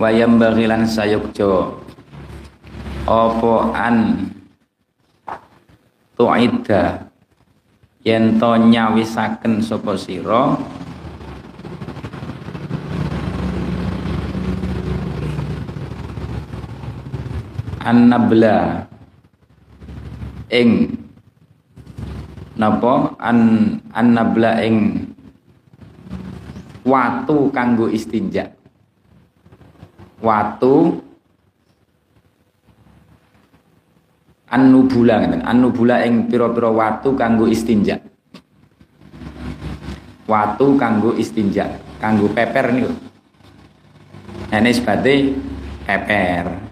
wayam bagilan sayukjo opo an tu'ida yen to nyawisaken sapa sira? Annabla. Ing. Napa? An annabla ing. Watu kanggo istinja watu annubula ngeten annubula ing pira-pira watu kanggo istinja watu kanggo istinja kanggo peper niku ini sebate peper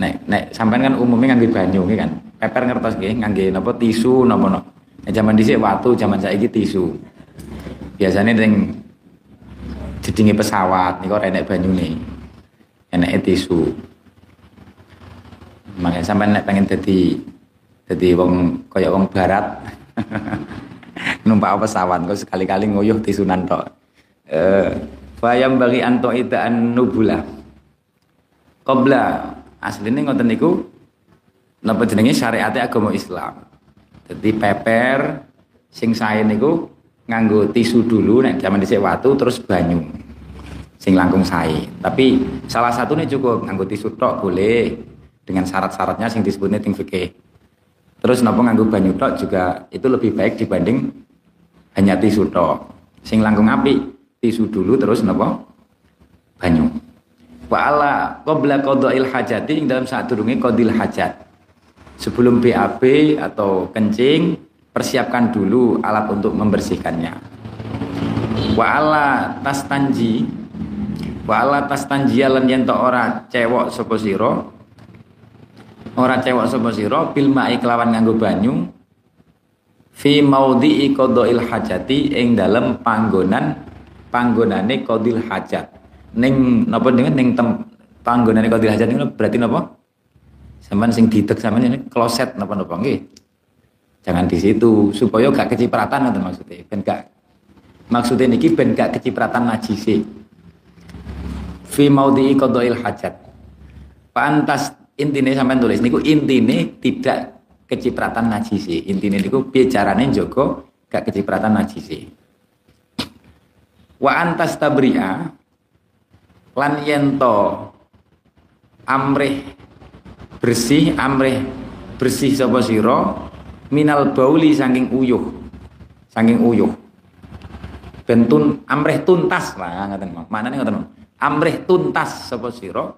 nek nek sampean kan umumnya ngangge banyu nggih kan. Peper ngertos nggih ngangge napa tisu napa no. Nek zaman dhisik watu, zaman saiki tisu. Biasanya ning jedinge pesawat niku ora enek banyune. Eneke tisu. Makanya sampean nek pengen dadi dadi wong kaya wong barat numpak pesawat kok sekali-kali nguyuh tisunan tok. Eh, bayam bagi anto ita an nubula. Qabla aslinya ngoten niku napa jenenge syariate agama Islam. Jadi peper sing sae niku nganggo tisu dulu nek zaman dhisik watu terus banyu. Sing langkung sae. Tapi salah satunya cukup nganggo tisu tok boleh dengan syarat-syaratnya sing disebutnya ting fikih. Terus napa nganggo banyu tok juga itu lebih baik dibanding hanya tisu tok. Sing langkung api tisu dulu terus napa banyu wa ala qabla qada'il hajati ing dalam saat turunnya qadil hajat sebelum BAB atau kencing persiapkan dulu alat untuk membersihkannya wa ala tastanji wa ala tastanji lan yen ora cewek sapa sira ora cewek sapa sira bil ma'i kelawan nganggo banyu fi maudhi'i qada'il hajati ing dalam panggonan panggonane qadil hajat Neng napa dengan neng tem panggonane Qadir Hajat niku berarti napa? Sampeyan sing didek sampeyan ini kloset napa-napa nggih. Jangan di situ supaya gak kecipratan maksudnya. Ben gak maksudnya niki ben gak kecipratan najisi. Fi maudhi'i qada'il hajat. Pantas intine sampean tulis niku intine tidak kecipratan najisi. Intine niku piye njogo gak kecipratan najisi. Wa antas tabri'a lan yento amrih bersih amrih bersih sapa sira minal bauli saking uyuh. Saking uyuh. Bentun amrih tuntas. Lah ngaten manane ngoten amrih tuntas sapa sira?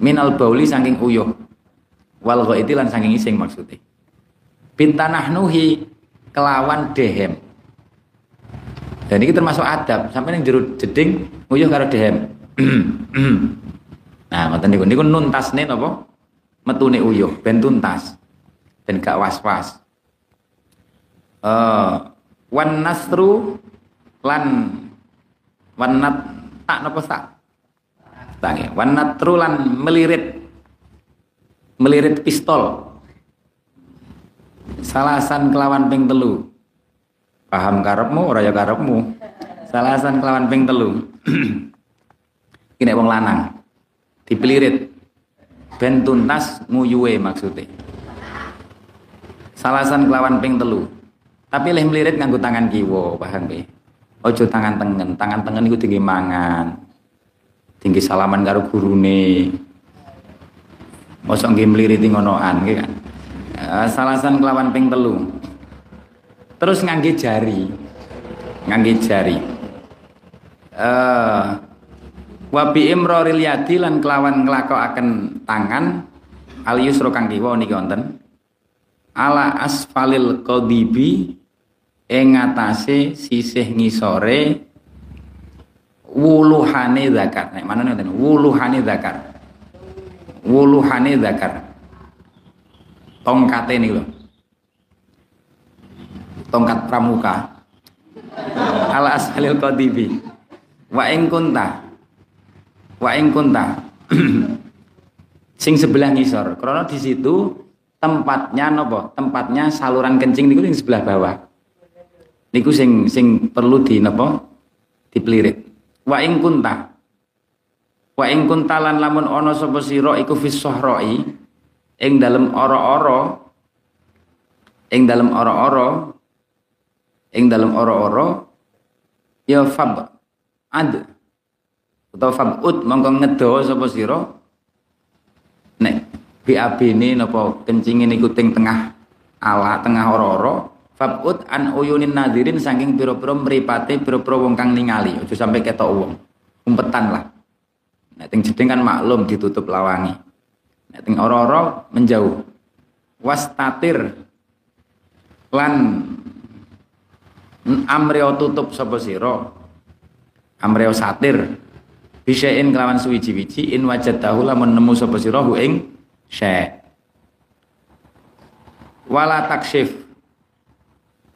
Minal bauli saking uyuh. Wal ghaiti lan saking ising maksudnya bintanah nuhi kelawan dehem. Dan ini termasuk adab. Sampai yang jeruk jeding uyuh karo dehem. Nah ngoten niku. Niku nuntasne napa? Metune uyuh. Ben tuntas ben gak was-was. Eh wan nasru lan wan nat tak napa tak? Tangi wan natru lan melirit. Melirit pistol. Salasan kelawan ping telu. Paham karepmu ora ya karepmu. Salasan kelawan ping telu. Kini wong lanang. Dipelirit. Ben tuntas nguyuwe maksudnya salasan kelawan ping telu. Tapi leh melirit nganggo tangan kiwa paham nggih? Ojo tangan tengen tangan tengen iku tinggi mangan. Tinggi salaman karo gurune. Mosok nggih mliriti ngonoan nggih kan? Uh, salasan kelawan ping telu. Terus ngangge jari. Ngangge jari. Eh uh, Wabi imroril yadi lan kelawan akan tangan al yusra kang kiwa niki wonten ala asfalil qadibi ing ngatasé sisih ngisore wuluhane zakar. Nek manane ngoten, wuluhane zakar. Wuluhane zakar. Tongkate niku lho. Tongkat pramuka. Ala asfalil qadibi. Wa ing kunta wa ing kunta sing sebelah ngisor karena di situ tempatnya nopo? Tempatnya saluran kencing niku sing sebelah bawah. Niku sing sing perlu di nopo? Dipelirit. Wa ing kunta. Wa ing kunta lan lamun ana sapa sira iku fis ing dalem ora-ora ing dalem ora-ora ing dalem ora-ora ya fab ad utawa fab ut mongko ngedawa sapa sira nek BAB ini napa kencing niku teng tengah ala tengah ora-ora Fabut an uyunin nadirin saking piro-piro meripate piro-piro wong kang ningali. Aja sampai ketok wong. Umpetan lah. Nek ting kan maklum ditutup lawangi. Nek ting menjauh. Wastatir lan amreo tutup sapa sira. Amreo satir. Bisain kelawan suwiji-wiji in wajadahu lamun nemu sapa sira ing syai. Wala taksyif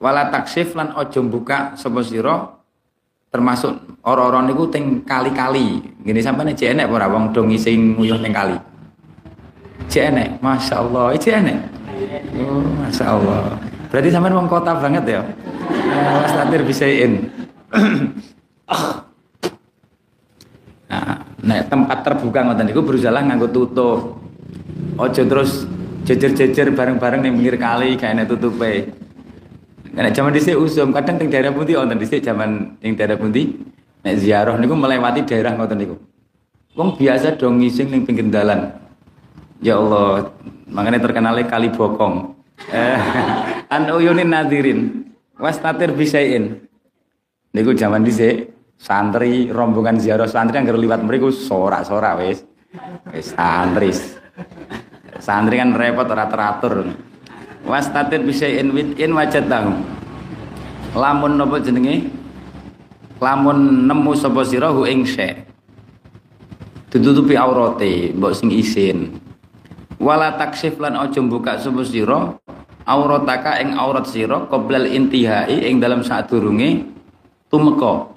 wala taksif lan ojo buka sapa sira termasuk ora-ora niku teng kali-kali. Ngene sampeyan jek enek ora wong do ngising nguyuh ning kali. Jek enek masyaallah jek enek. Oh masyaallah. Berarti sampean wong kota banget ya? Mas Tatir bisain nah, nek tempat terbuka ngoten niku berusaha nganggo tutup ojo terus jejer-jejer bareng-bareng ning pinggir kali kayak enek tutupe karena zaman dhisik usum, kadang di daerah pundi wonten dhisik zaman ning daerah pundi nek ziarah niku melewati daerah ngoten niku. Wong biasa dong ngising ning pinggir dalan. Ya Allah, makanya terkenalnya kali bokong. Eh, an uyunin nadirin. Wastatir bisain. Niku zaman dhisik santri rombongan ziarah santri yang liwat mriku sorak-sorak wis. Wis santri. Santri kan repot ora teratur. Wastatir bisain wit in tahu lamun napa jenenge? Lamun nemu sapa sira hu ing syai ditutupi aurate mbok sing isin. Wala taksif lan aja buka sapa sira aurataka ing aurat sira qoblal intihai ing dalam sadurunge tumeka.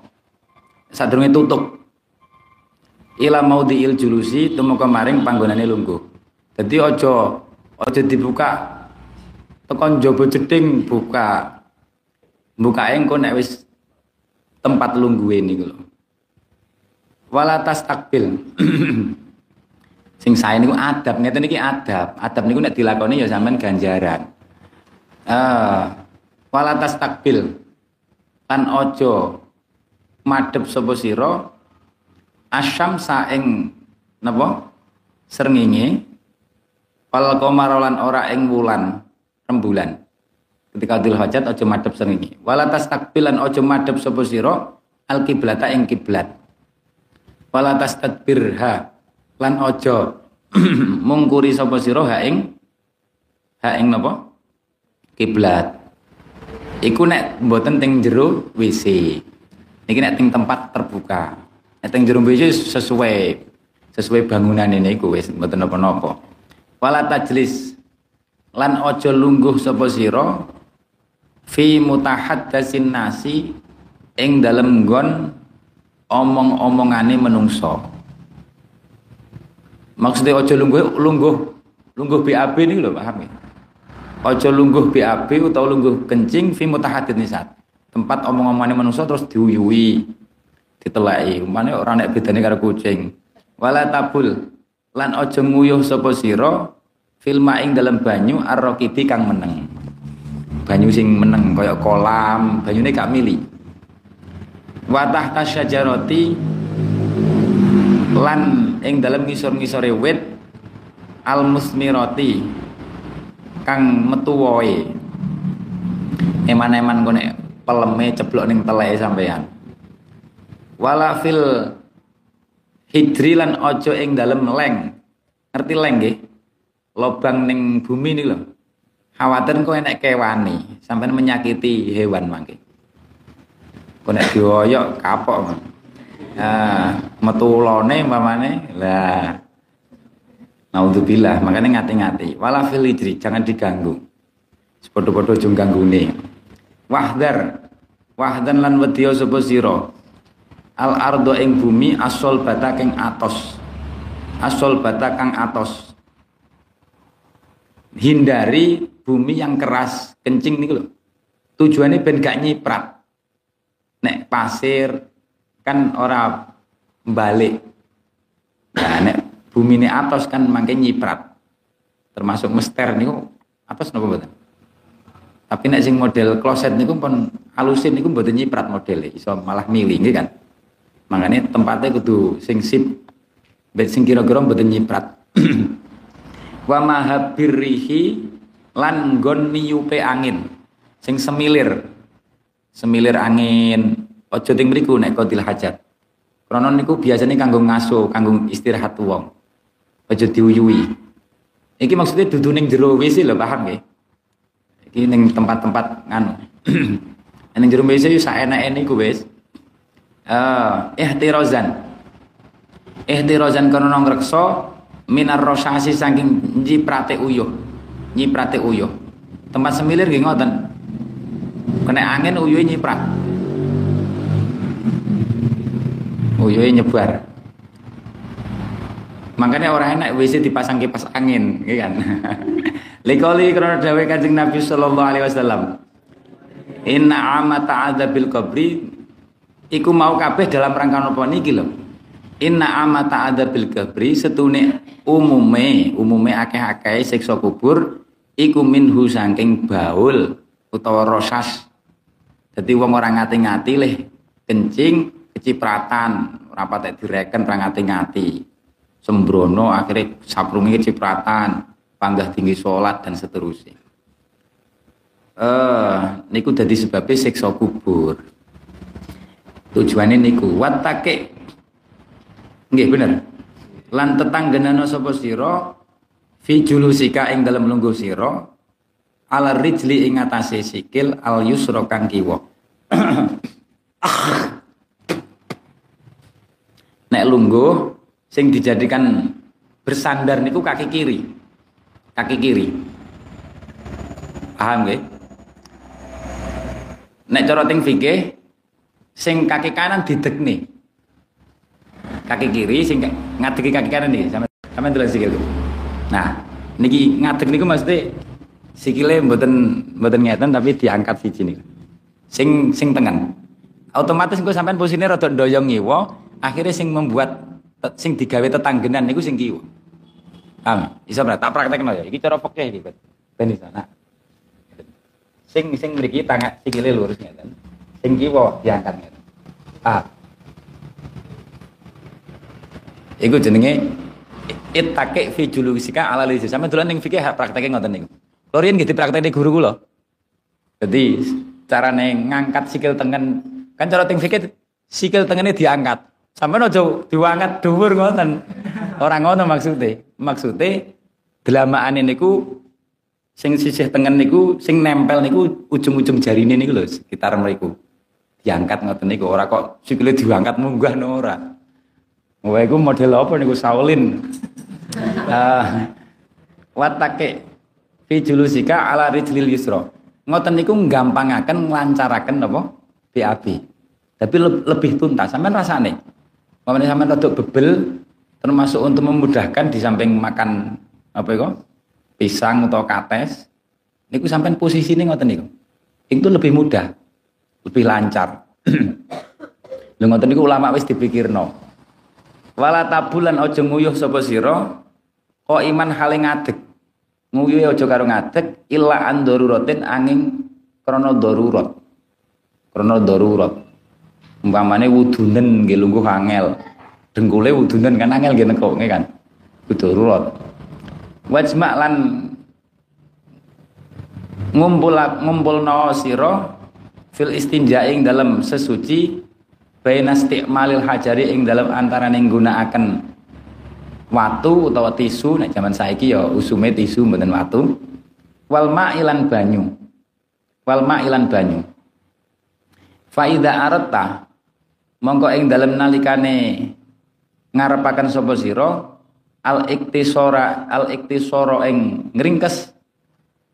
Sadurunge tutup ila maudhiil julusi tumeka maring panggonane lungguh. Dadi aja aja dibuka. Tekan jobo jeding buka. Buka engko nek wis tempat lungguhe niku lho. Wala tas takbil sing saya niku adab. Ngeten niki adab. Adab niku nek dilakoni ya sampean ganjaran. Uh, wala tas takbil ojo madhep sapa asyam saing napa srengenge wal qamar ora ing wulan rembulan. Ketika Dhul Hajat aja madhep srengenge. Wala tastakbilan aja madhep sapa sira al kiblata ing kiblat. Wala tastadbirha lan aja mungkuri sapa sira ha ing ha ing napa? Kiblat. Iku nek mboten teng jero WC. Niki nek teng tempat terbuka. Nek teng jero WC sesuai sesuai bangunan ini iku wis mboten napa-napa. Wala tajlis lan ojo lungguh sapa sira fi mutahaddatsin nasi ing dalem nggon omong-omongane menungso. Maksudnya ojo lungguh lungguh lungguh BAB ini lho paham ya? Ojo lungguh BAB utawa lungguh kencing fi mutahaddit nisat tempat omong-omongane menungso terus diuyui ditelai umane ora nek bedane karo kucing. Wala tabul lan ojo nguyuh sapa sira filma ing dalam banyu arrokibi kang meneng. Banyu sing meneng kaya kolam banyune gak mili. Watah tasyajaroti lan ing dalam ngisor-ngisore wit al musmiroti kang metu woe eman-eman kone peleme ceblok ning teleke sampean wala fil hidri lan ojo ing dalem leng. Ngerti leng nggih? Lobang ning bumi ini loh khawatir kok enak kewani sampai menyakiti hewan mangke. Kok nek dioyok kapok ah metu lone mamane lah. Naudzubillah, makanya ngati-ngati. Wala fil jangan diganggu. Sepodo-podo jung nih Wahdar, wahdan lan wedya sapa sira. Al ardo ing bumi asol bata kang atos. Asol bata kang atos hindari bumi yang keras kencing nih loh tujuannya ben gak nyiprat nek pasir kan ora balik. Nah, nek bumi ini atas kan makin nyiprat. Termasuk mester niku atas nopo mboten? Tapi nek sing model kloset niku pun halusin niku mboten nyiprat modele, iso malah miling kan. Makanya tempatnya kudu sing sip sing kira-kira mboten nyiprat. Wa mahabirrihi lan nggon niyupe angin sing semilir. Semilir angin aja ting mriku nek kodil hajat. Krana niku biasanya kanggo ngaso, kanggo istirahat wong. Aja diuyui. Iki maksudnya dudu ning jero WC lho, paham nggih? Iki ning tempat-tempat nganu. ning jero WC yo saenake niku wis. Eh, ihtirozan. Ihtirozan karena ngreksa minar rosasi saking nyiprate uyuh. Nyiprate uyuh. Tempat semilir nggih ngoten. Kena angin uyuh nyiprat. Uyuh nyebar. Makanya orang enak WC dipasang kipas angin, gitu kan. Likoli karena dawe Kanjeng Nabi sallallahu alaihi wasallam. Inna amata adabil qabri iku mau kabeh dalam rangka napa niki lho. Inna amata adabil qabri setune umume, umume akeh-akeh siksa kubur iku minhu saking baul utawa rosas. Jadi wong ora ngati-ngati leh kencing kecipratan, ora patek direken ora ngati-ngati sembrono akhirnya saprungi cipratan panggah tinggi sholat dan seterusnya eh niku jadi sebabnya siksa kubur tujuannya niku watake nggih bener lan tetanggenana sapa sira fi julusika ing dalam lungguh sira ala rijli ing atase sikil al yusra kang kiwa nek lungguh sing dijadikan bersandar niku kaki kiri. Kaki kiri. Paham nggih? Nek cara teng fikih sing kaki kanan didekne. Kaki kiri sing ngadeki kaki kanan nih sampe sampe delok sikil. Nah, niki ngadek niku maksudnya sikile mboten mboten ngeten tapi diangkat siji niku. Sing sing tengen. Otomatis engko sampean posisinya rada ndoyong ngiwa, akhirnya sing membuat sing digawe tetanggenan niku sing kiwa. Paham? Iso ora tak praktekno ya. Iki cara fikih iki, Ben iso. Nah. Sing sing mriki tangan sikile lurus ngeten. Sing kiwa diangkat ngeten. Ah. Iku jenenge itake fi julusika ala lisi. Sampe dolan ning fikih prakteke ngoten niku. Kula riyen nggih dipraktekne guru kula. Jadi carane ngangkat sikil tengen kan cara ting fikih sikil tengene diangkat Sampai aja diwangat dhuwur ngoten. Ora ngono maksude. Maksude delamaane niku sing sisih tengen niku sing nempel niku ujung-ujung jarine niku lho sekitar mriku. Diangkat ngoten niku ora kok sikile diangkat munggah no ora. Wah iku model apa niku Shaolin. Uh, watake fi julusika ala rijlil yusra. Ngoten niku nggampangaken nglancaraken apa? BAB. Tapi lebih tuntas sampean rasane. Mamane sampean rada bebel termasuk untuk memudahkan di samping makan apa itu pisang atau kates niku sampean posisine ngoten niku. Itu lebih mudah, lebih lancar. Lha ngoten niku ulama wis dipikirno. Wala tabulan aja nguyuh sapa sira kok iman hale ngadeg. Nguyuh aja karo ngadeg illa an daruratin angin krana darurat. Krana darurat umpamane wudunen nggih lungguh angel dengkule wudunen kan angel nggih nekoke kan kudu rurat wajma lan ngumpul ngumpulna sira fil istinja ing dalam sesuci baina istiqmalil hajari ing dalam antarané nggunakaken watu utawa tisu. Nek zaman saiki ya usume tisu mboten watu. Wal ma'ilan banyu. Wal ma'ilan banyu. Faida arata mongko ing dalem nalikane ngarepaken sapa sira al iktisora al iktisara ing ngringkes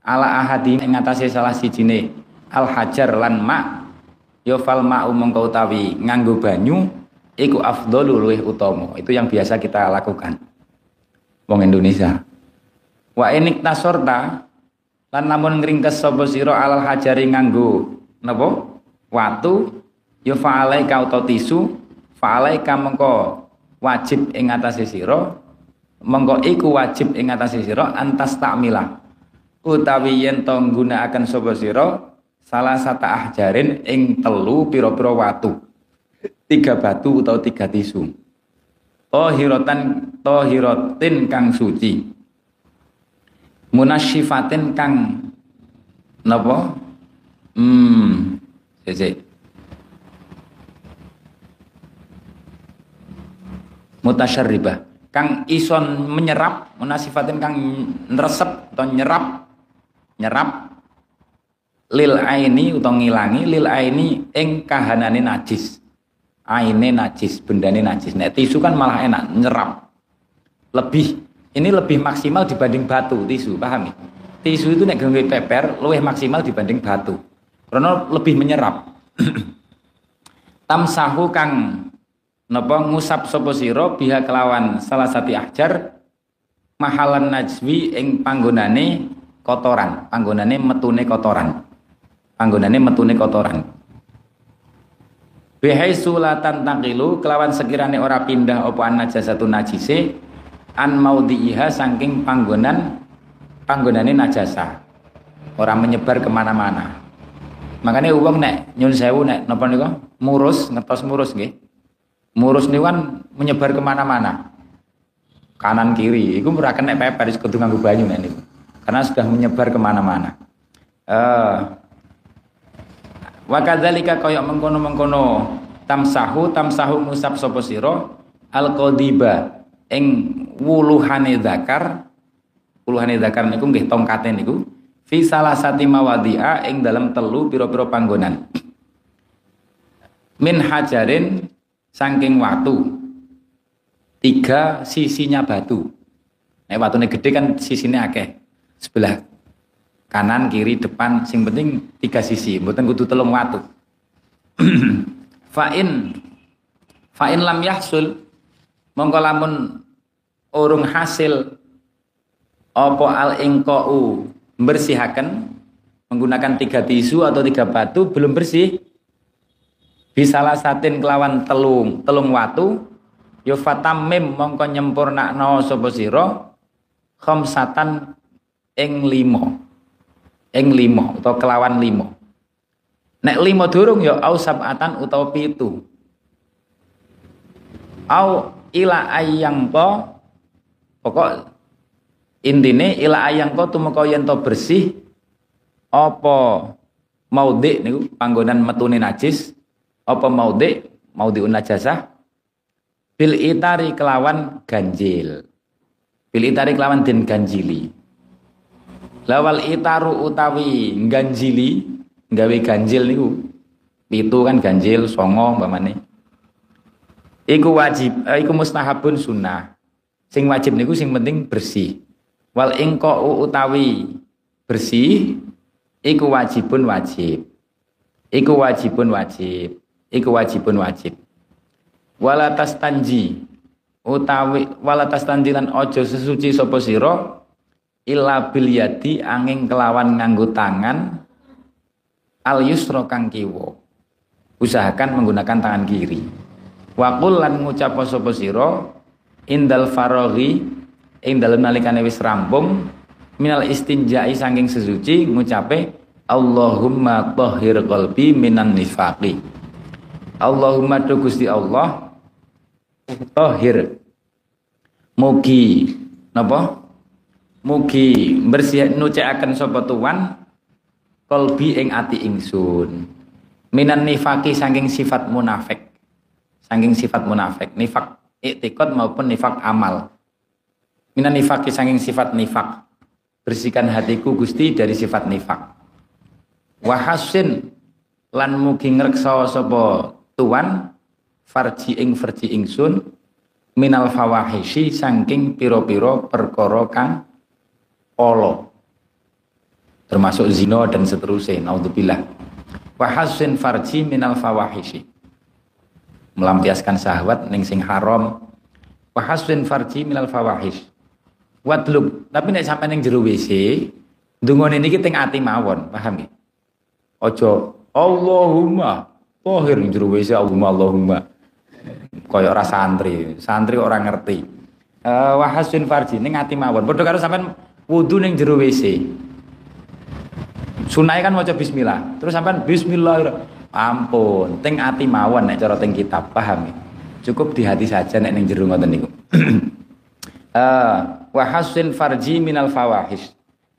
ala ahadi ing ngatasé salah sijine al hajar lan ma ya fal ma'u mongko utawi nganggo banyu iku afdalu luwih utama. Itu yang biasa kita lakukan. Wong Indonesia. Wa enik tasorta lan namun ngringkes sapa sira al hajari nganggo napa? Watu ya fa'alai kau to tisu fa'alaika mengko wajib ing atase sira mengko iku wajib ing atase sira antas takmilah utawi yen to nggunakaken sapa sira salah satu ahjarin ing telu pira-pira watu. Tiga batu atau tiga tisu. Tohirotan tohirotin kang suci. Munasyifatin kang napa? Hmm sik mutasyarribah. Kang ison menyerap munasifatin kang nresep atau nyerap nyerap lil aini utawa ngilangi lil aini ing kahanane najis. Aine najis bendane najis. Nek tisu kan malah enak nyerap lebih ini lebih maksimal dibanding batu tisu paham ya? Tisu itu nek gawe peper luwih maksimal dibanding batu. Karena lebih menyerap. Tamsahu kang napa ngusap sapa sira biha kelawan salah satu ahjar mahalan najwi ing panggonane kotoran. Panggonane metune kotoran panggonane metune kotoran. Bihai sulatan takilu kelawan sekirane ora pindah apa an najasatu najise an maudhi'iha saking panggonan panggonane najasa. Ora menyebar ke mana-mana. Makanya uang nek nyun sewu nek napa niku murus ngetos murus nggih. Murus nih kan menyebar ke mana-mana. Kanan kiri, itu murah kena peper kudu nganggo banyu nih Karena sudah menyebar ke mana-mana. Uh, Wakadzalika koyok mengkono-mengkono. Tamsahu tamsahu musab sapa sira? Al qadiba ing wuluhane zakar. Wuluhane zakar niku nggih tongkate niku. Fi salah sati mawadhi'a ing dalam telu pira-pira panggonan. Min hajarin saking watu. Tiga sisinya batu. Nek watune gede kan sisinya akeh. Sebelah kanan kiri depan sing penting tiga sisi mboten kudu telung watu. Fa'in fa'in lam yahsul mongko lamun urung hasil opo al ingkau bersihaken menggunakan tiga tisu atau tiga batu belum bersih bisalah satin kelawan telung telung watu. Yo fatamim mongko nyempurnakno sapa sira khamsatan ing limo ing limo atau kelawan limo nek limo durung yo au sabatan utawa pitu. Au ila ayang po pokok intine ila ayang po tumeka yen to bersih apa maudhi niku panggonan metune najis apa maudhi maudhi najasah? Bil itari kelawan ganjil. Bil itari kelawan den ganjili lawal itaru utawi ganjili gawe ganjil niku. Pitu kan ganjil songo mbamane iku wajib eh, iku mustahabun sunnah. Sing wajib niku sing penting bersih. Wal ingko utawi bersih iku wajibun wajib. Iku wajibun wajib. Iku wajibun wajib. Wala tastanji utawi wala tastanji lan ojo sesuci sapa sira illa bil yadi angin kelawan nganggo tangan al yusra kang kiwa. Usahakan menggunakan tangan kiri. Wakul lan ngucap sapa sira indal faraghi ing dalem nalikane wis rampung minal istinjai saking sesuci ngucape Allahumma tahhir qalbi minan nifaqi. Allahumma do Gusti Allah tahir mugi. Napa mugi bersih nucekaken sapa tuan kolbi ing ati ingsun. Minan nifaki saking sifat munafik. Saking sifat munafik nifak iktikad maupun nifak amal. Minan nifaki saking sifat nifak. Bersihkan hatiku Gusti dari sifat nifak. Wahasin lan mugi ngreksa sapa tuan farji ing farji ingsun minal fawahishi saking piro-piro perkara kang olo termasuk zina dan seterusnya naudzubillah wa hasin farji minal fawahishi melampiaskan syahwat ning sing haram wa hasin farji minal fawahish wadlub tapi nek sampai ning jero WC ndungone niki teng ati mawon paham nggih aja Allahumma Tohir jero WC Allahumma Allahumma. koyo ora santri. Santri orang ngerti. Uh, wahasun farji ning ati mawon. Padha karo sampean wudu ning jero WC. Sunai kan maca bismillah. Terus sampean bismillah. Ampun, ting ati mawon nek cara ting kitab, paham ya? Cukup di hati saja nek ning jero ngoten niku. uh, wa hasin farji minal fawahish.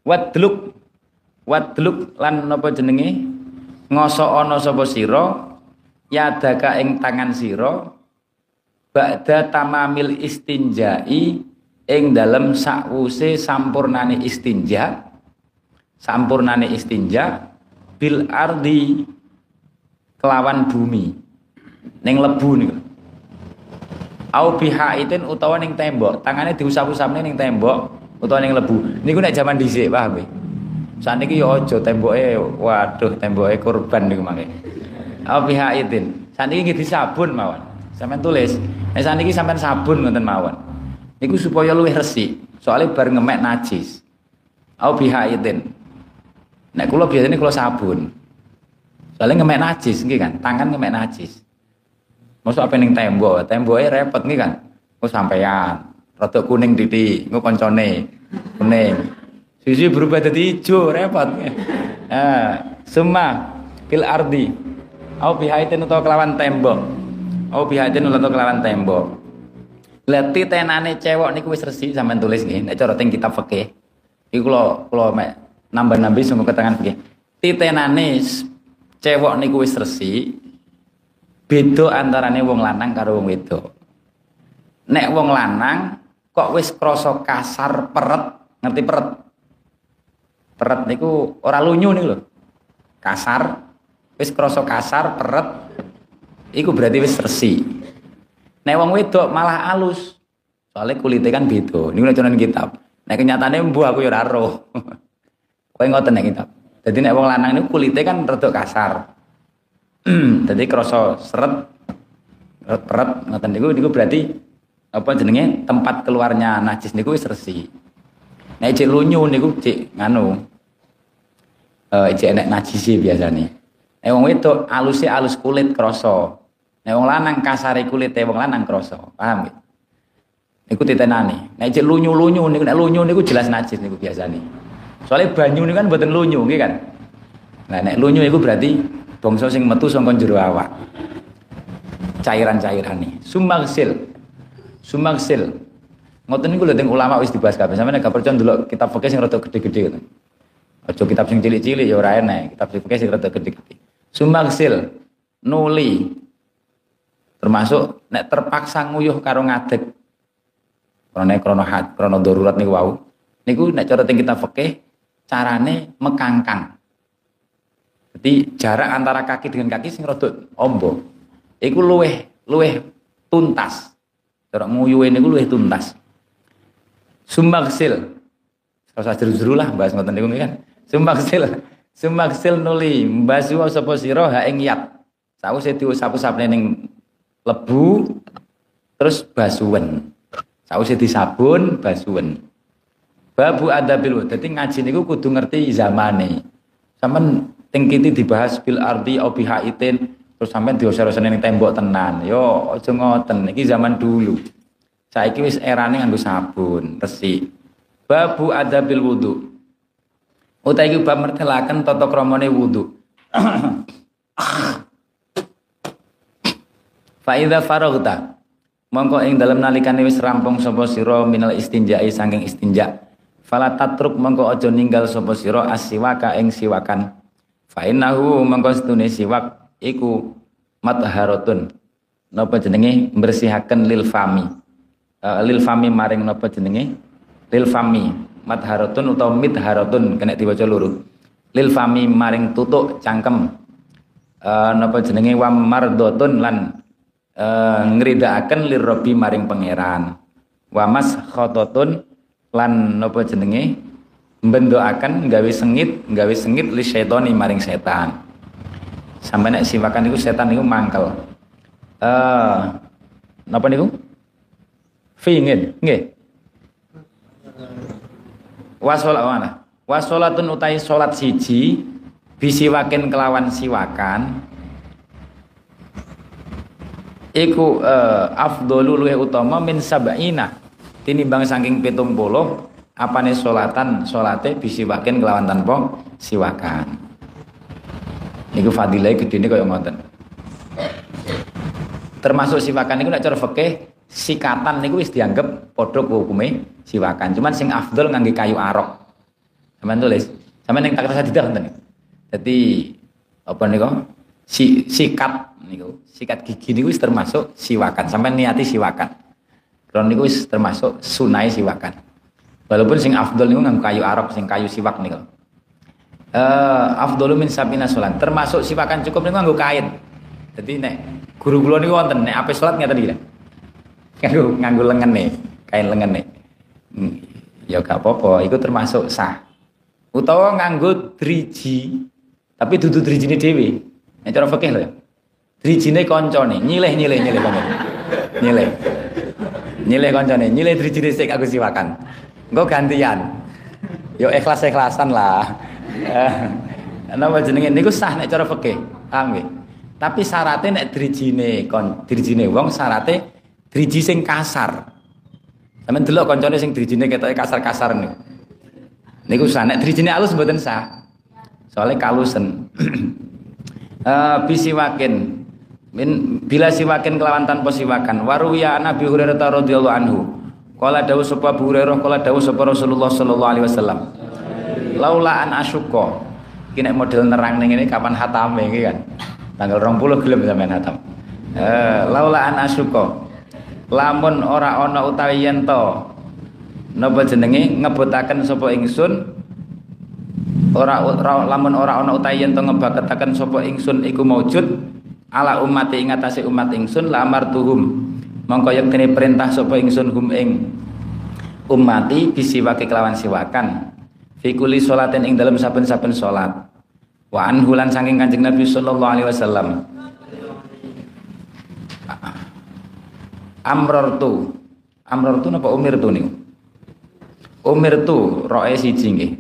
Wadluk wadluk lan napa jenenge ngoso ana sapa sira yadaka ing tangan sira ba'da tamamil istinjai ing dalem sakwuse sampurnane istinja sampurnane istinja bil ardi kelawan bumi ning lebu niku. Au bihaitin utawa ning tembok tangane diusap-usapne ning tembok utawa ning lebu. Niku nek jaman dhisik paham saat ini ya aja temboke waduh temboke korban niku mangke. Au bihaitin saat ini nggih sabun mawon. Sampean tulis. Nek saat ini sampean sabun ngoten mawon niku supaya luwih resik soalnya bar ngemek najis au bihaitin nek kula biasanya kula sabun Soalnya ngemek najis nggih kan, tangan ngemek najis. Masuk apa ning tembok, temboknya repot nih kan. Ku sampean, rada kuning titik, ku koncone kuning. Sisi berubah jadi hijau, repot. Nah, semua fil ardi. Au bihaitin atau kelawan tembok. Au bihaitin atau kelawan tembok. Leti tenane cewek niku wis resik sampean tulis nggih, nek cara teng kitab fikih. Iku kula kula nambah-nambahi sungguh keterangan fikih. Titenane cewek niku wis resik beda antarane wong lanang karo wong wedok nek wong lanang kok wis krasa kasar peret ngerti peret peret niku ora lunyu niku lho kasar wis krasa kasar peret iku berarti wis resik nek wong wedok malah alus soalnya kulitnya kan beda niku nek kitab nek kenyataannya mbuh aku ya ora roh kowe ngoten nek kitab jadi nek wong lanang ini kulitnya kan rada kasar. Jadi kroso seret peret ngoten niku niku berarti apa jenenge tempat keluarnya najis niku wis resi. Nek cek lunyu niku cek nganu. Eh cek enek najis biasane. Nek wong wedok aluse alus kulit kroso. Nek wong lanang kasare kulit wong lanang kroso. Paham nggih? Niku titenane. Nek cek lunyu-lunyu niku nek lunyu niku jelas najis niku biasane. Soalnya banyu ini kan buatan lunyu, gitu kan? Nah, nek lunyu itu berarti bangsa sing metu saka jero awak. Cairan-cairan nih. Sumagsil. Sumagsil. Ngoten niku lho ulama wis dibahas kabeh. Sampeyan nek percaya ndelok kitab fikih sing rada gede-gede ngoten. Aja kitab sing cilik-cilik ya ora enak, kitab fikih sing rada gede-gede. Sumagsil nuli termasuk nek terpaksa nguyuh karo ngadeg. Karena krono hat, krono darurat niku wau. Niku nek cara kita fikih carane mekangkang. Jadi jarak antara kaki dengan kaki sing rada ombo. Iku luweh luweh tuntas. Cara nguyuhe niku luweh tuntas. Sumbagsil. Kalau jeru-jeru lah bahas ngoten niku kan. Sumbagsil. Sumbagsil nuli mbasu sapa sira ha ing yat. Sawise diusap-usapne ning lebu terus basuwen. Sawise disabun basuwen. Babu adabil Dadi ngaji niku kudu ngerti zamane. Sampeyan teng kiti dibahas bil ardi au bihaitin terus sampean diosor-osor ning tembok tenan. Yo aja ngoten. Iki zaman dulu. Saiki wis erane nganggo sabun, resik. Babu adabil wudu. Utai iki bab mertelaken tata kramane wudu. Fa idza faraghta mongko ing dalem nalikane wis rampung sapa sira minal istinja'i saking istinja' Fala tatruk mengko aja ninggal sapa sira asiwaka ing siwakan. Fa innahu mengko setune siwak iku matharatun. Napa jenenge bersihaken lil fami. Uh, lil fami maring napa jenenge? Lil fami. Matharatun utawa mitharatun kena diwaca loro. Lil fami maring tutuk cangkem. Uh, napa jenenge wa mardotun lan uh, ngridakaken lirabbi maring pangeran. Wa mas khototun lan napa jenenge? Mbendokaken gawe sengit gawe sengit li syaitani maring setan. Sampai nek siwakan niku setan niku mangkel. Eh uh, napa niku? Fingin nggih. Wasolat mana? Wasolatun utai salat siji bisiwakin kelawan siwakan iku uh, afdhalu luwih utama min sab'ina. Tinimbang saking 70 apane salatan salate bisiwakin kelawan tanpa siwakan. Niku fadilah gedene kaya ngoten. Termasuk siwakan niku nek cara sikatan niku wis dianggap padha hukume siwakan. Cuman sing afdol ngangge kayu arok. Sampean tulis sampean ning tak tidak ngoten jadi apa niku? Si sikat niku. Sikat gigi niku wis termasuk siwakan. Sampai niati siwakan. Kalau niku wis termasuk sunai siwakan. Walaupun sing afdol niku nganggo kayu arab sing kayu siwak niku. Uh, afdolu min sabina sholat termasuk siwakan cukup niku nganggo kain. Jadi nek guru kula niku wonten nek ape salat ngeten iki nganggo nganggo nih kain nih hmm, ya gak apa-apa itu termasuk sah. Utawa nganggo driji tapi dudu drijine dhewe. Nek cara fikih lho ya Drijine koncone, nyileh-nyileh nyileh koncone. Nyileh. Nyileh koncone, nyileh drijine sik aku siwakan. Engko gantian. Yo ikhlas-ikhlasan lah. Eh, napa jenenge niku sah nek cara fikih. Paham nggih? Tapi syaratnya nek drijine kon drijine wong syaratnya driji sing kasar. Sampeyan delok koncone sing drijine ketoke kasar-kasar niku. Niku sah nek drijine alus mboten sah. Soalnya kalusen. uh, bisiwakin min bila siwakin kelawan tanpa siwakan. Waruya Nabi Hurairah radhiyallahu anhu. Kala dawuh sapa Abu Hurairah kala dawuh sapa Rasulullah sallallahu alaihi wasallam. Laula an asyuqa iki nek model nerang ning ini kapan hatame iki kan? Tanggal 20 gelem sampean hatam. Eh laula an asyuqa lamun ora ana utawi yen to napa jenenge? Ngebutaken sapa ingsun? Ora, ora lamun ora ana utawi yen to ngebaketaken sapa ingsun iku maujud ala umati ing atase umat ingsun lamar tuhum mongko yektene perintah sapa ingsun hum ing umati bisiwake kelawan siwakan. Fi kulli salatin ing dalam saben-saben salat. Wa anhulan saking Kanjeng Nabi sallallahu alaihi wasallam. Amrartu amrartu napa umirtu niku? Umirtu roe siji nggih.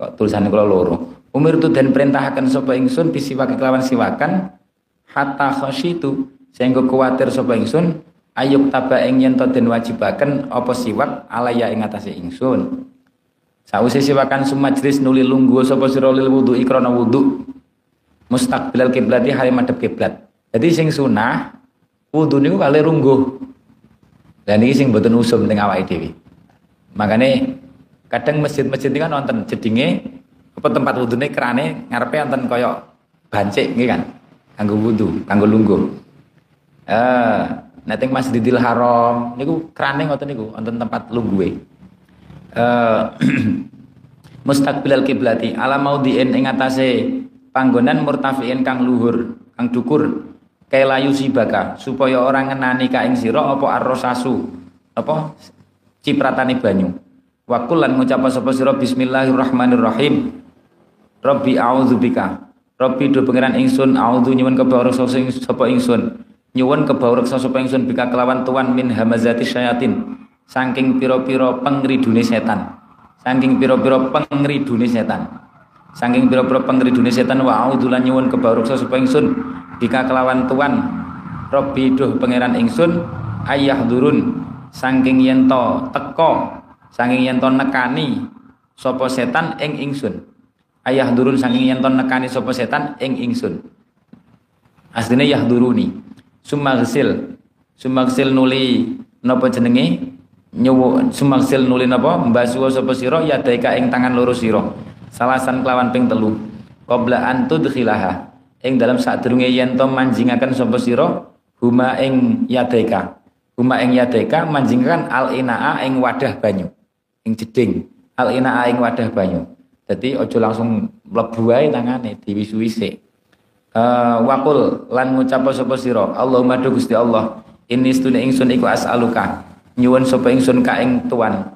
Kok tulisane kula loro. Umirtu dan perintahkan sapa ingsun bisiwake kelawan siwakan hatta khasyitu. Sehingga kuwatir sapa ingsun ayuk taba ing yen den wajibaken apa siwak? Alaya ing atase ingsun. Sause siwakan sumajris nuli lungguh sapa sira lil wudu ikrana wudu. Mustaqbilal kiblati hari madhep kiblat jadi sing sunah wudu niku kali rungguh. Dan ini sing mboten usum ning awake dhewe. Makane kadang masjid-masjid ini kan nonton jedinge apa tempat wudune kerane ngarepe wonten kaya bancik nggih kan kanggo wudu, kanggo lungguh. Eh, nek teng Masjidil Haram niku krane ngoten niku wonten tempat lungguhe. Eh mustaqbilal kiblati ala maudhi'in ing atase panggonan murtafiin kang luhur, kang dukur kelayu sibaka supaya orang ngenani ka ing sira apa arrosasu apa cipratane banyu. Wakul lan ngucap sapa sira bismillahirrahmanirrahim. Rabbi a'udzubika Rabbi do pangeran ingsun auzu nyuwun kebawreksa sapa ingsun. Nyuwun kebawreksa sapa ingsun bika kelawan tuan min hamazati syayatin. Saking pira-pira pengridune setan. Saking pira-pira pengridune setan. Saking pira-pira pengridune setan wa auzu lan nyuwun kebawreksa sapa ingsun. Bika kelawan tuan Rabbi duh pangeran ingsun ayah durun. Saking yen teko saking yen nekani sapa setan ing ingsun ayah durun saking yen ton nekani sapa setan ing ingsun. Asline yahduruni sumagsil sumagsil nuli napa jenenge? Nyowo sumagsil nuli napa? Mbasuwa sapa sira? Ya daika ing tangan loro sira. Salasan kelawan ping telu. Qabla an tudkhilaha. Ing dalam sadurunge yen to manjingaken sapa sira? Huma ing yadaika huma ing yadaika manjingaken al inaa ing wadah banyu. Ing jeding. Al inaa ing wadah banyu jadi ojo langsung mlebu ae tangane diwis-wise. Uh, wakul lan ngucap sapa sira? Allahumma do Gusti Allah ini stune ingsun iku as'aluka. Nyuwun sapa ingsun ka ing tuan.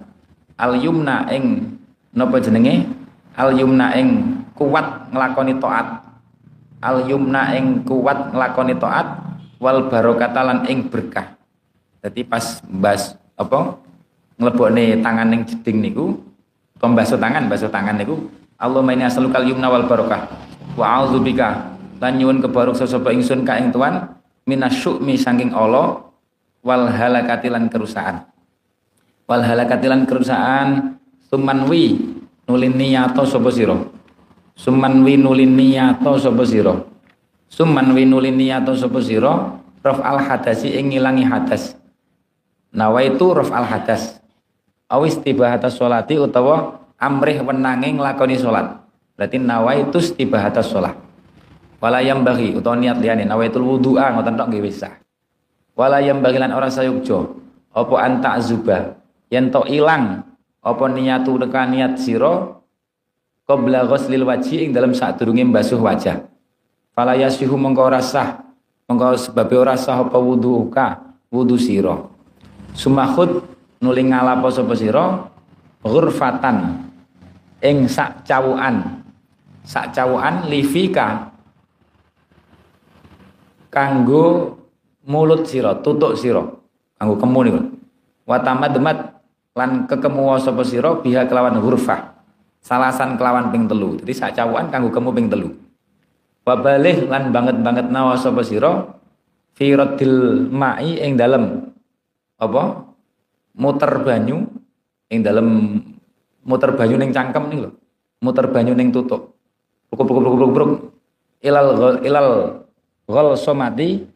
Al yumna ing napa jenenge? Al yumna ing kuat nglakoni taat. Al yumna ing kuat nglakoni taat wal barokata lan ing berkah. Jadi pas mbas apa? Nglebokne tangan ning jeding niku pembasuh tangan basuh tangan niku Allahumma inni as'alukal yumna wal barokah. Wa a'udzubika lan nyuwun kebaruk sapa ingsun ka ing tuan minasyukmi saking Allah wal halakatilan kerusakan. Wal halakatilan kerusakan sumanwi nulin niyato sapa sira? Sumanwi nulin niyato sapa sira? Sumanwi nulin niyato sapa sira? Raf al hadasi ing ngilangi hadas. Nawaitu raf al hadas awis tibahata sholati utawa amrih wenange nglakoni salat berarti nawaitu tibahata sholat. Wala yang bagi utawa niat liyane nawaitul wudu'a ngoten tok nggih wis sah wala yang bagi lan ora sayukjo apa anta zuba yen to ilang apa niatu tekan niat sira? Qabla ghuslil wajhi ing dalam sadurunge mbasuh wajah. Fala yasihu mongko ora sah. Mongko sebab ora sah apa wudu'uka? Wudu sumahud nuling ngalapo sapa sira ghurfatan. Ing sak cawukan. Sak livika kanggo mulut sira tutuk sira kanggo kemu niku. Wa lan kekemu sapa sira biha kelawan hurfah salasan kelawan ping telu. Jadi sak cawukan kanggo kemu ping telu. Wa balih lan banget-banget nawa sapa sira ma'i ing dalem. Apa muter banyu ing dalam muter banyu ning cangkem nih lho. Muter banyu ning tutuk. Bruk bruk bruk bruk bruk. Ilal ilal gol somati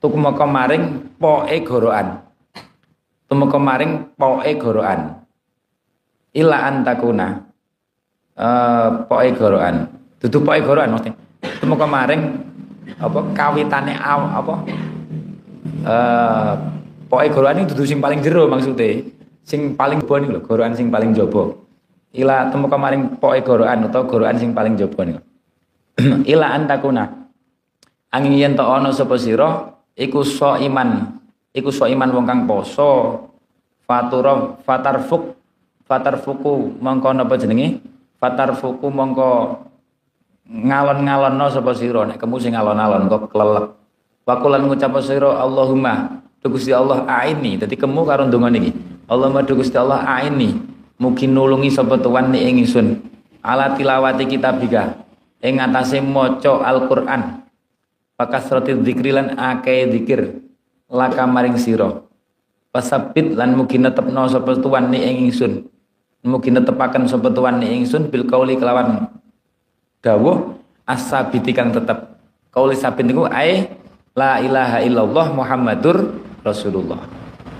tumeka maring poe gorokan. Tumeka maring poe gorokan. Ila antakuna. Eh uh, poe gorokan. Dudu poe gorokan maksudnya. Tumeka maring apa kawitane aw apa eh Pokoke gorokan iki dudu sing paling jero maksude. Sing paling jaba niku lho, gorokan sing paling jaba. Ila temu kemarin pokoke gorokan utawa gorokan sing paling jaba niku. Ila antakuna. Angin yen to ana sapa sira iku so iman. Iku so iman wong kang poso. Fatura fatarfuk fatarfuku mongko napa jenenge? Fatarfuku mongko ngalon-ngalonno sapa sira nek kemu sing ngalon-alon kok klelek. Wakulan ngucap sira Allahumma Gusti Allah aini dadi kemu karo ndonga niki. Allahumma Gusti Allah aini mugi nulungi sapa tuan ing ingsun. Ala tilawati kitabika. Ing atase maca Al-Qur'an. Pakasrati dzikri lan akeh zikir laka maring sira. Pasabit lan mugi netepno sapa tuan ing ingsun. Mugi netepaken sapa tuan ni ingsun bil qauli kelawan dawuh asabiti kang tetep. Kauli sabit niku ae la ilaha illallah muhammadur Rasulullah.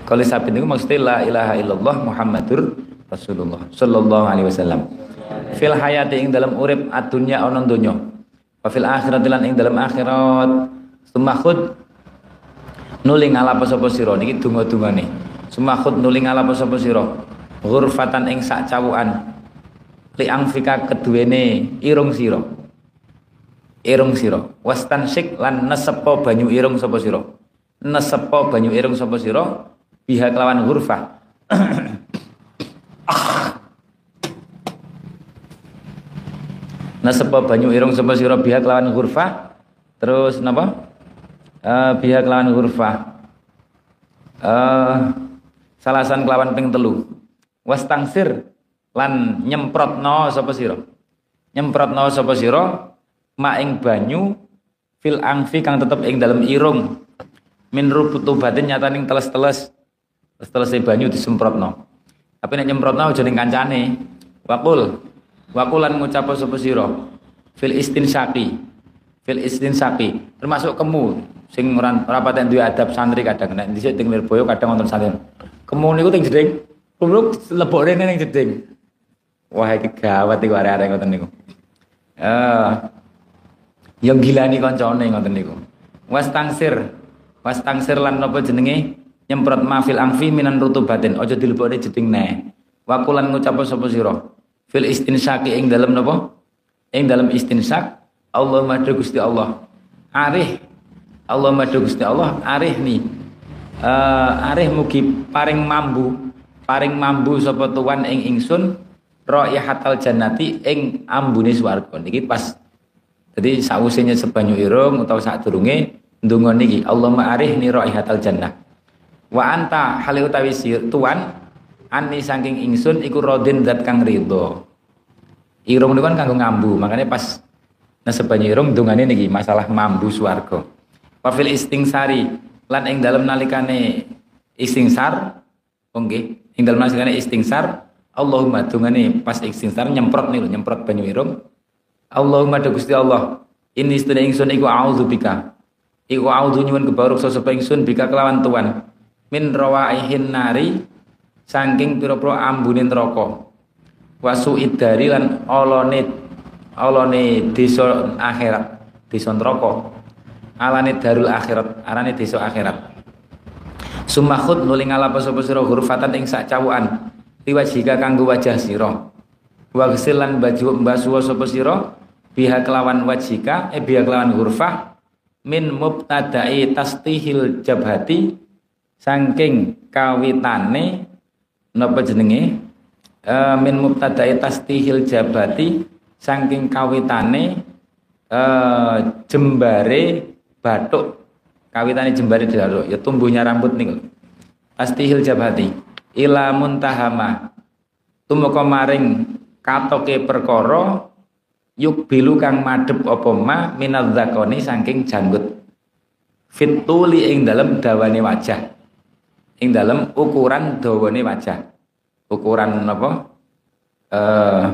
Kalau sabit itu maksudnya la ilaha illallah Muhammadur Rasulullah sallallahu alaihi wasallam. Fil hayati ing dalam urip adunya ana donya. Wa fil akhirati lan ing dalam akhirat sumakhud nuling ala apa sapa sira niki donga-dungane. Sumakhud nuling ala apa sapa sira. Ghurfatan ing sak cawukan. Li angfika keduwene irung sira. Irung sira. Wastansik lan nesepo banyu irung sapa sira nesepo banyu irung sapa sira? Biha kelawan hurfah nesepo banyu irung sapa sira? Biha kelawan hurfah terus napa? Uh, biha kelawan hurfah uh, salasan kelawan ping telu. Was tangsir lan nyemprotno sapa sira? Nyemprotno sapa sira? Ing banyu fil angfi kang tetep ing dalam irung min rutubatin nyataning teles-teles. Teles banyu disemprotno. Tapi nek nyemprotno aja ning kancane. Wakul. Wakulan ngucap sapa sira? Fil istinsaqi fil istinsaqi termasuk kemu sing ora patek duwe adab santri kadang. Nek dhisik teng Lirboyo kadang wonten santri. Kemu niku teng jeding. Kulo lebok rene ning jeding. Wah iki gawat iku arek-arek ngoten niku. Eh yang gilani kancane ngoten niku. Was tangsir was tangsir lan napa jenenge? Nyemprot mafil angfi minan rutubatin. Aja dilebokne jeding ne wakulan ngucap sapa sira? Fil istinsaki ing dalem napa ing dalem istinsak Allah madu Gusti Allah. Arih Allah madu Gusti Allah arih nih uh, arih mugi paring mambu paring mambu sapa tuan ing ingsun raihatal jannati ing ambune swarga. Niki pas jadi sausenya sebanyu irung utawa saat durunge ndonga niki Allahumma arihni raihatal jannah. Wa anta hale utawi tuan ani saking ingsun iku rodin zat kang ridho. Irung niku kan kanggo ngambu makanya pas nasebane irung dongane niki masalah mambu swarga. Wa fil istingsari lan ing dalem nalikane istingsar nggih ing dalem nalikane istingsar Allahumma dungane pas istingsar nyemprot nih nyemprot banyu irung. Allahumma Gusti Allah ini sedene ingsun iku bika iku a'udzu nyuwun kebaruk sapa ingsun bika kelawan tuan. Min rawaihin nari saking pira-pira ambune neraka. Wasu idari lan olone olone desa akhirat desa neraka. Alane darul akhirat arane desa akhirat. Sumakhut nuling alapa sapa sira hurfatan ing sak cawukan liwajika kanggo wajah sira. Wa lan baju mbasuwa sapa sira biha kelawan wajika eh biha kelawan hurfah min mubtada'i tastihil jabhati saking kawitane napa jenenge? Uh, min mubtada'i tastihil jabati saking kawitane uh, jembare batuk kawitane jembare batuk ya tumbuhnya rambut niku tastihil jabati ila muntahama. Tumeka maring katoke perkara yuk bilu kang madhep apa ma minadzakoni saking janggut. Fituli ing dalem dawane wajah. Ing dalem ukuran dawane wajah. Ukuran apa? Eh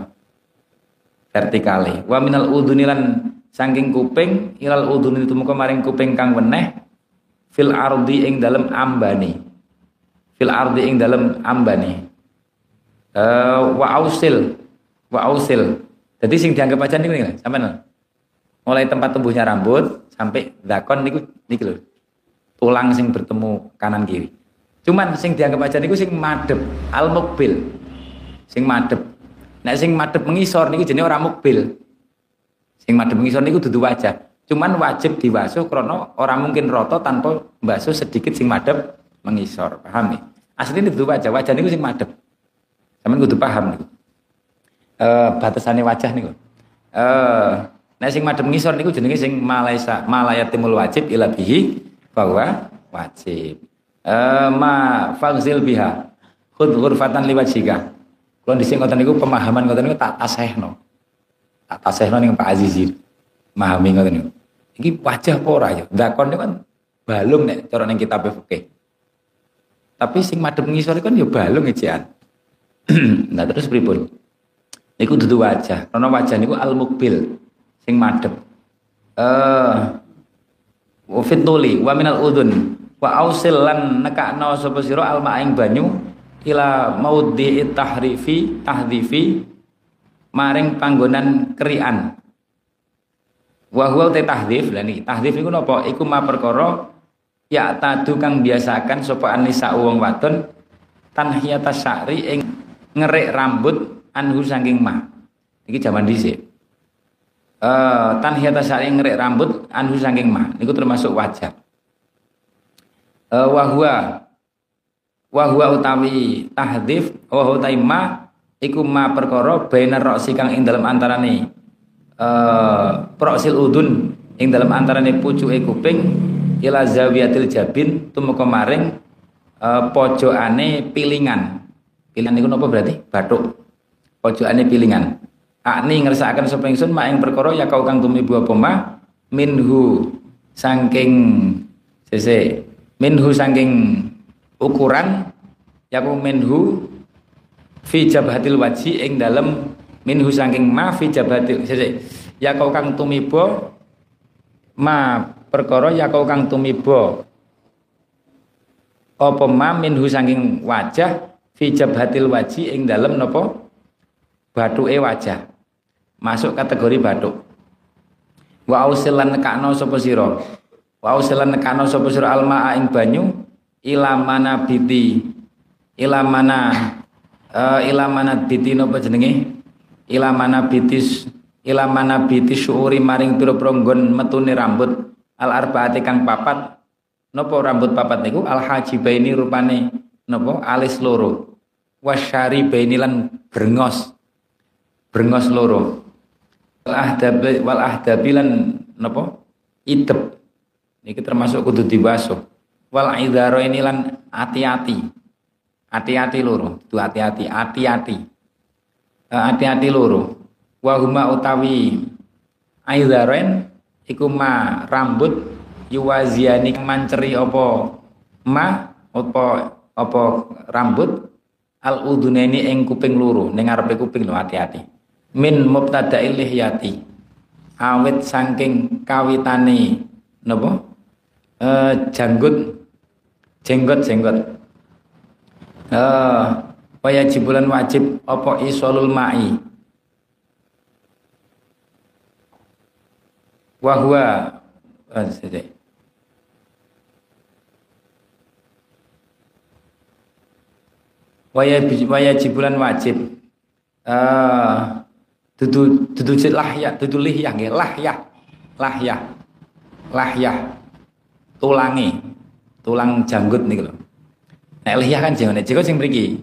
vertikale. Wa minal udhuni lan saking kuping ilal udhuni tumeka maring kuping kang weneh fil ardi ing dalem ambani fil ardi ing dalem ambani eh wa ausil wa ausil jadi sing dianggap aja niku nih sampean mulai tempat tumbuhnya rambut sampai zakon niku niku lho tulang sing bertemu kanan kiri Cuman sing dianggap aja niku sing madep, al mukbil. Sing madep. Nek sing madep mengisor niku jenenge ora mukbil. Sing madep mengisor niku dudu wajah. Cuman wajib diwasuh krana ora mungkin roto tanpa mbasuh sedikit sing madep mengisor. Paham ya? Asline dudu wajah, wajah niku sing madep. Sampeyan kudu paham niku. Eh batasane wajah niku. Eh nek sing madep mengisor niku jenenge sing malaisa malayatimul wajib ila bihi bahwa wajib. Uh, ma fagzil biha khud ghurfatan liwajhika kalau di sini niku pemahaman ngoten niku tak tasehno. Tak tasehno ning Pak Azizi memahami ngoten niku? Iki wajah apa ora ya? Dakon kan balung nek cara ning kitab fikih. Tapi sing madhep ngisor kan ya balung ejean nah terus pripun niku dudu wajah. Karena wajah niku al mukbil sing madhep. Eh uh, fituli wa minal udun wa ausil lan nekakno sapa sira alma ing banyu ila maudhi tahrifi tahdifi maring panggonan krian wa huwa te tahdhif lan iki tahdhif niku napa? Iku ma perkara ya tadu kang biasakan sapa anisa wong wadon tanhiyata sya'ri ing ngerik rambut anhu saking ma. Iki jaman dhisik. Eh uh, tanhiyata sya'ri ngerik rambut anhu saking ma. Niku termasuk wajah. Uh, wahwa. Wahwa utawi tahdif wa utaima iku ma perkara bainar roksi kang ing dalam antarane uh, proksil udun ing dalam antarane pucuke kuping ila zawiyatil jabin tumeka maring uh, pojokane pilingan. Pilingan niku napa berarti? Bathuk pojokane pilingan. Akni ngersakaken sapa ingsun mak ing perkara ya kau kang tumibu apa ma minhu saking sese minhu saking ukuran yaku minhu fi jabhatil waji ing dalem minhu saking ma fi jabhatil ya kau kang tumibo ma perkara ya kau kang tumibo apa ma? Minhu saking wajah fi jabhatil waji ing dalem napa bathuke wajah. Masuk kategori bathuk wa ausilan nekakno sapa sira? Wa usilan nekano sapa sira? Alma ing banyu ila mana biti? Ila mana uh, ila mana biti napa jenenge? Ila mana bitis ila mana biti syuuri maring pira-pira nggon metune rambut. Al arbaati kang papat. Napa rambut papat niku? Al hajibaini rupane napa? Alis loro. Wasyari baini lan brengos brengos loro wal ahdabi wal ahdabi lan napa idep Niki termasuk kudu dibasuh. Wal idharo ini lan hati-hati. Hati-hati loro, itu hati-hati, hati-hati. Eh, hati-hati loro. Wa huma utawi aidharen iku ma rambut yuwaziani manceri apa ma apa apa rambut al uduneni ing kuping luru ning ngarepe kuping lho hati-hati min mubtada'il lihyati. Awit saking kawitane napa? Eh janggut jenggot jenggot eh waya jibulan wajib apa isolul ma'i? Wahwa eh, jibulan wajib. Uh, dudu dudu lahya dudu lihyah nggih lahyah lahyah lahyah tulangi tulang janggut nih lho. Nek lihyah kan jangan jenggot sing mriki.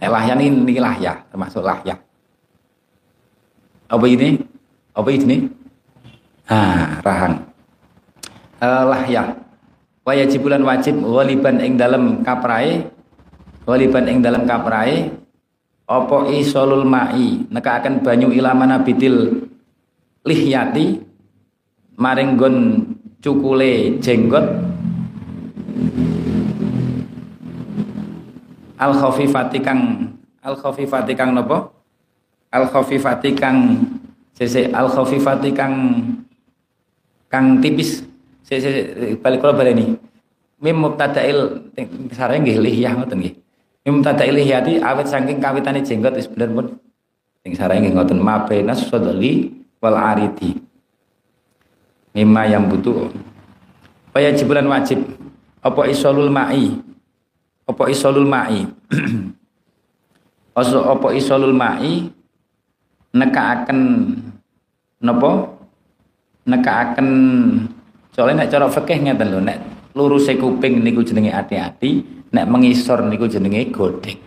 Nek lahyah niki niki lahyah termasuk lahyah apa ini apa ini ah rahang. Uh, lahyah waya jibulan wajib waliban ing dalam kaprai waliban ing dalam kaprai opo isolul ma'i? Neka akan banyu ilamana bitil lihyati maring gon cukule jenggot. Al khafifati kang al khafifati kang nopo al khafifati kang sese al khafifati kang kang tipis. Sese balik kula baleni mim mubtada'il sareng nggih lihyah ngoten nggih Imtada ilihiyati awet saking kawitane jenggot wis bener pun sing sareng nggih ngoten mabena sodali wal aridi. Mimma yang butuh. Paya jibulan wajib apa isolul ma'i? Apa isolul ma'i? Apa isolul ma'i nekaaken napa? Nekaaken soalnya nek cara fikih ngeten lho nek luruse kuping niku jenenge hati-hati nek mengisor niku jenenge godhek.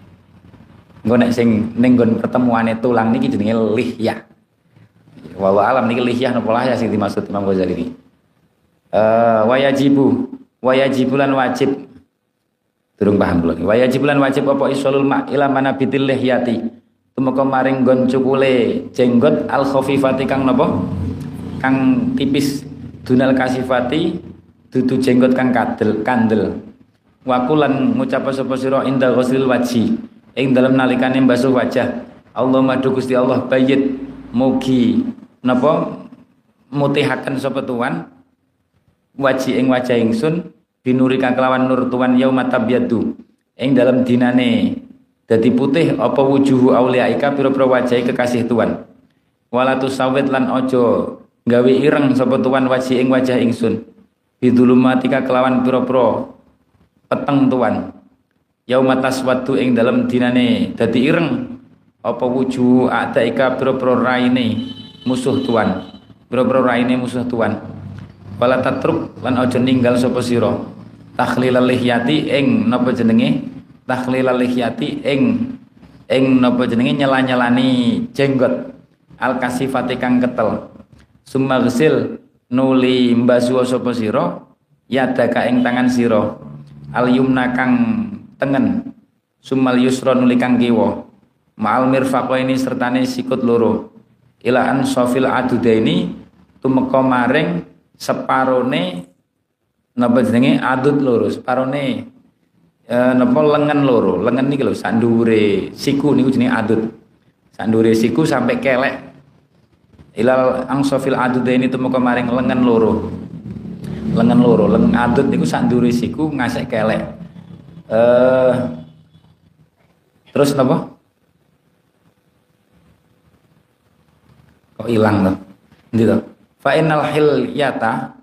Engko nek sing ning nggon pertemuane tulang niki jenenge lihyah. Wa alam niki lihyah napa lah ya sing dimaksud Imam Ghazali ini? Uh, wayajibu wayajibulan wajib. Durung paham kula wayajibulan wajib apa isolul ma ila manabitil lihyati? Tumeka maring nggon cukule jenggot al khafifati kang napa kang tipis. Dunal kasifati dudu jenggot kang kadel kandel wakulan ngucap sapa sira inda ghuslil waji ing dalem nalikane basuh wajah Allah madu Gusti Allah bayit mugi napa? Mutihaken sapa tuan waji ing wajah ingsun binuri kelawan nur tuan yauma tabyadu ing dalam dinane. Dadi putih apa wujuhu auliaika pira-pira wajahe kekasih tuan? Wala tusawit lan ojo gawe ireng sapa tuan waji ing wajah ingsun. Bidulumatika kelawan pira-pira peteng tuan. Yauma taswaddu ing dalam dinane. Dadi ireng apa wujuh adaika biro-biro raine musuh tuan? Biro-biro raine musuh tuan. Wala tatruk lan aja ninggal sapa sira? Takhlilal lihyati ing napa jenenge? Takhlilal lihyati ing ing napa jenenge? Nyela-nyelani jenggot. Al kasifati kang ketel. Summa nuli mbasu sapa sira? Yadaka ing tangan sira al yumna kang tengen. Sumal yusra nuli kang kiwa. Ma'al mirfaqo ini sertane sikut loro. Ila an sofil adudaini tumeka maring separone napa jenenge? Adut loro separone e, napa lengan loro. Lengan niki lho sandure siku niku jenenge adut sandure siku sampai kelek. Ilal angsofil adudaini tumeka maring lengan loro lengan loro lengan adut niku sak ndure siku ngasek kelek. Eh terus napa? Kok ilang to? Endi to? Fa innal hilyata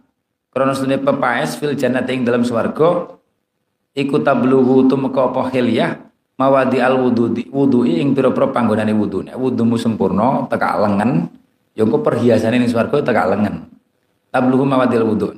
krana sunne pepaes fil jannati ing dalam swarga iku tabluhu tumeka apa hilyah mawadi al wudu wudu ing pira-pira panggonane wudu. Nek wudumu sempurna tekak lengan ya engko perhiasane ning swarga tekak lengan. Tabluhu mawadil wudu